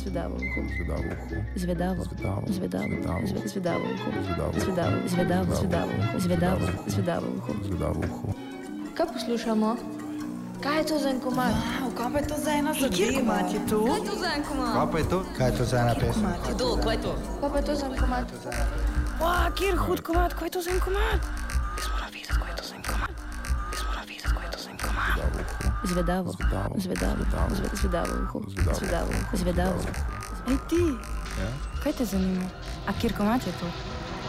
Zvedavo uho. Zvedavo uho. Zvedavo. Zvedavo. Zvedavo. Zve- Zvedavo uho. Zvedavo. Zvedavo. Zvedavo. Zvedavo. Zvedavo uho. Zvedavo uho. Kaj poslušamo? Kaj je to za en komad? Wow, kaj pa je to za ena Kjer zadeva? komat je to? Kaj je to za en komad? Kaj pa je to? Kaj je to za ena pesem? Kdo, kaj je to? Kaj pa je to za en komad? Wow, kjer hud komat, kaj je to za en komat? Zvedavo. Zvedavo. Zvedavo. Zve- Zvedavo. Zvedavo. Zvedavo. Zvedavo. Ej ti, Ja? kaj te zanima? A kjer komat je to?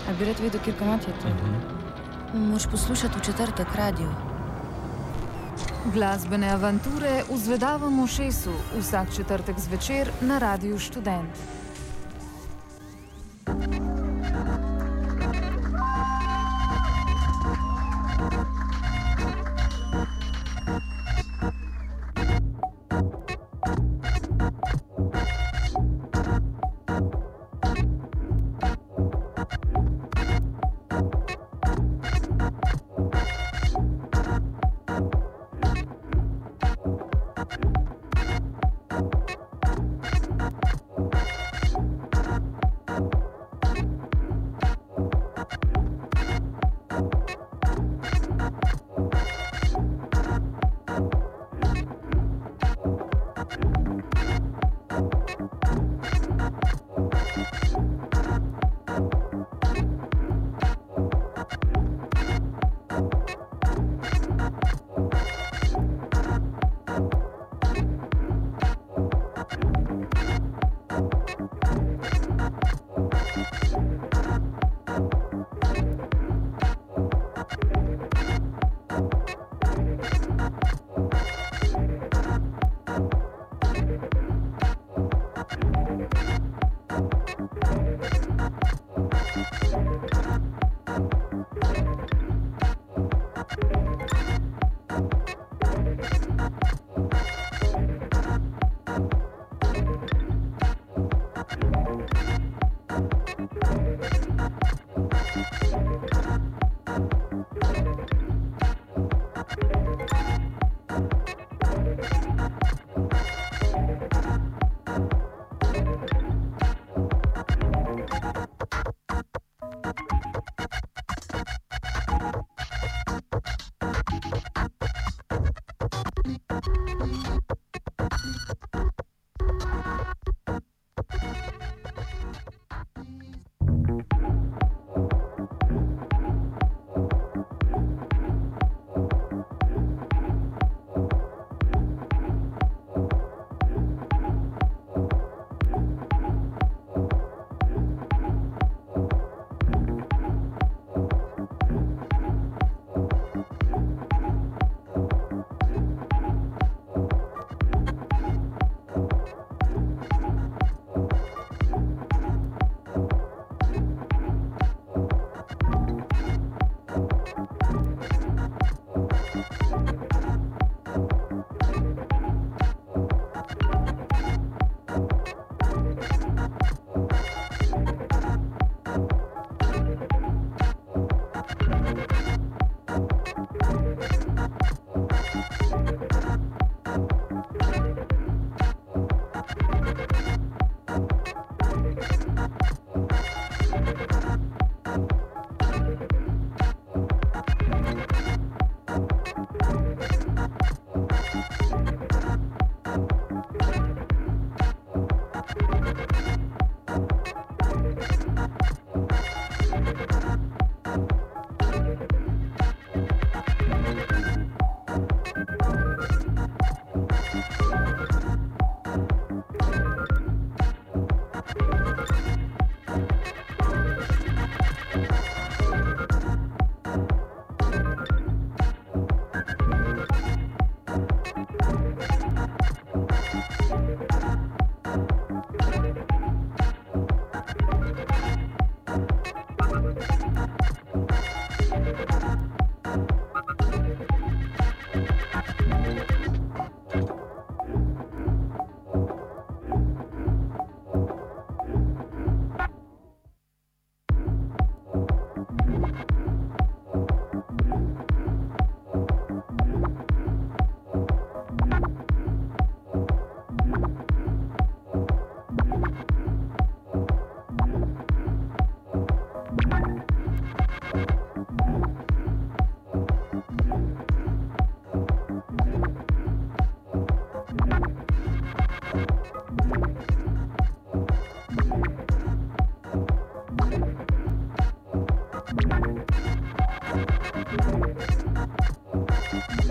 A bi rad videl, kjer komat je to? Moš poslušati v četrtek radio. Glasbene avanture v Zvedavem ušesu vsak četrtek zvečer na Radiu Študent.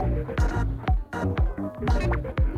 Thank you.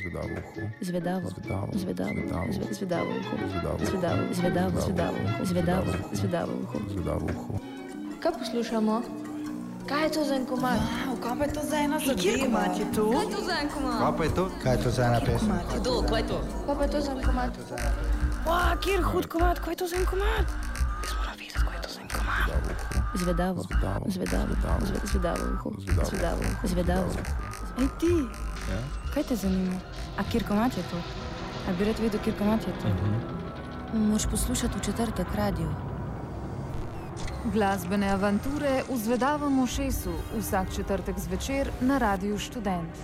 Zvedavo uho. Zvedavo. Zvedavo. Zvedavo. Zvedavo. Zvedavo. Zve- Zvedavo uho. Zvedavo. Zvedavo. Zvedavo. Zvedavo. Zvedavo. Zvedavo uho. Zvedavo uho. Kaj poslušamo? Kaj je to za en komad? Wow, kaj pa je to za ena zadeva? je to? Kaj je to za en komad? Kaj pa je to? Kaj je to za ena pesem? Kaj pa je to za en komad? Wow, kjer hud komad, kaj je to za en komad? Jaz moram videti, kaj je to za en komad. Zvedavo uho. Zvedavo. Zvedavo. Zvedavo. Zvedavo. Zve- Zvedavo uho. Zvedavo. Zvedavo. Zvedavo. Ej ti, Ja? kaj te zanima? A kjer komad je to? A bi rad vedel, kjer komad je to? Moš poslušati v četrtek radio. Glasbene avanture v Zvedavem ušesu vsak četrtek zvečer na Radiu Študent.